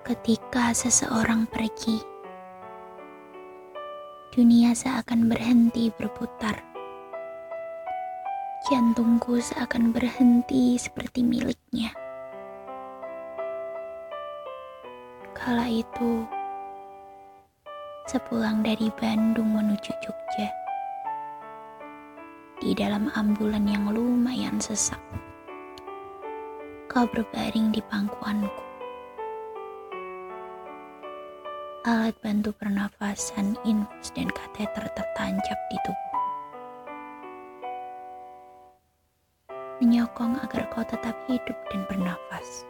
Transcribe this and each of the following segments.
Ketika seseorang pergi, dunia seakan berhenti berputar. Jantungku seakan berhenti seperti miliknya. Kala itu, sepulang dari Bandung menuju Jogja, di dalam ambulan yang lumayan sesak, kau berbaring di pangkuanku alat bantu pernafasan, infus, dan kateter tertancap di tubuh. Menyokong agar kau tetap hidup dan bernafas.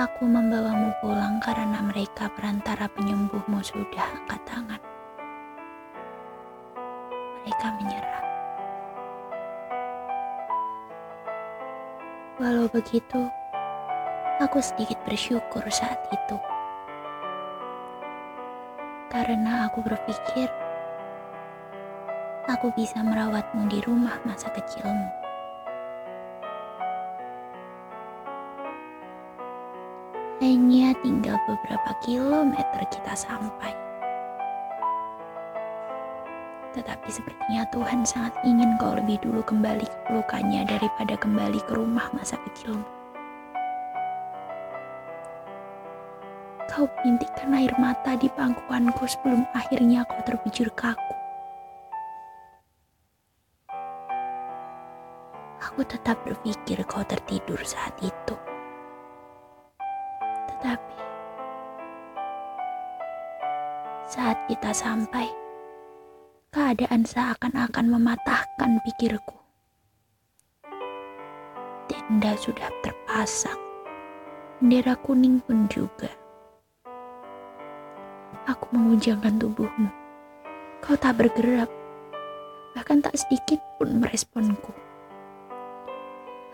Aku membawamu pulang karena mereka perantara penyembuhmu sudah angkat tangan. Mereka menyerah. Walau begitu, aku sedikit bersyukur saat itu. Karena aku berpikir, aku bisa merawatmu di rumah masa kecilmu. Hanya tinggal beberapa kilometer kita sampai. Tetapi sepertinya Tuhan sangat ingin kau lebih dulu kembali ke pelukannya daripada kembali ke rumah masa kecilmu. Kau bintikkan air mata di pangkuanku sebelum akhirnya kau terbujur kaku. Aku tetap berpikir kau tertidur saat itu. Tetapi saat kita sampai, keadaan seakan-akan mematahkan pikirku. Tenda sudah terpasang, bendera kuning pun juga. Aku mengujangkan tubuhmu. Kau tak bergerak, bahkan tak sedikit pun meresponku.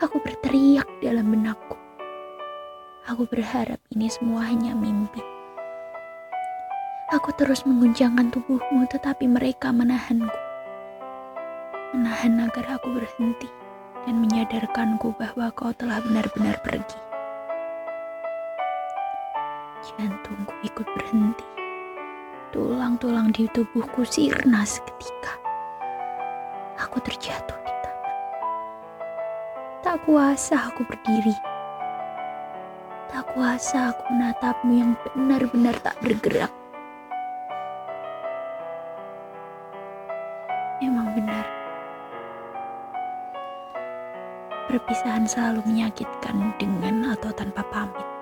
Aku berteriak dalam benakku. Aku berharap ini semua hanya mimpi. Aku terus mengguncangkan tubuhmu, tetapi mereka menahanku. Menahan agar aku berhenti dan menyadarkanku bahwa kau telah benar-benar pergi. Jantungku ikut berhenti. Tulang-tulang di tubuhku sirna seketika. Aku terjatuh di tanah. Tak kuasa aku berdiri. Tak kuasa aku menatapmu yang benar-benar tak bergerak. Memang benar. Perpisahan selalu menyakitkan dengan atau tanpa pamit.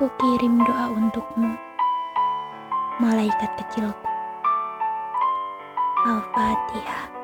Aku kirim doa untukmu, malaikat kecilku. Al-Fatihah.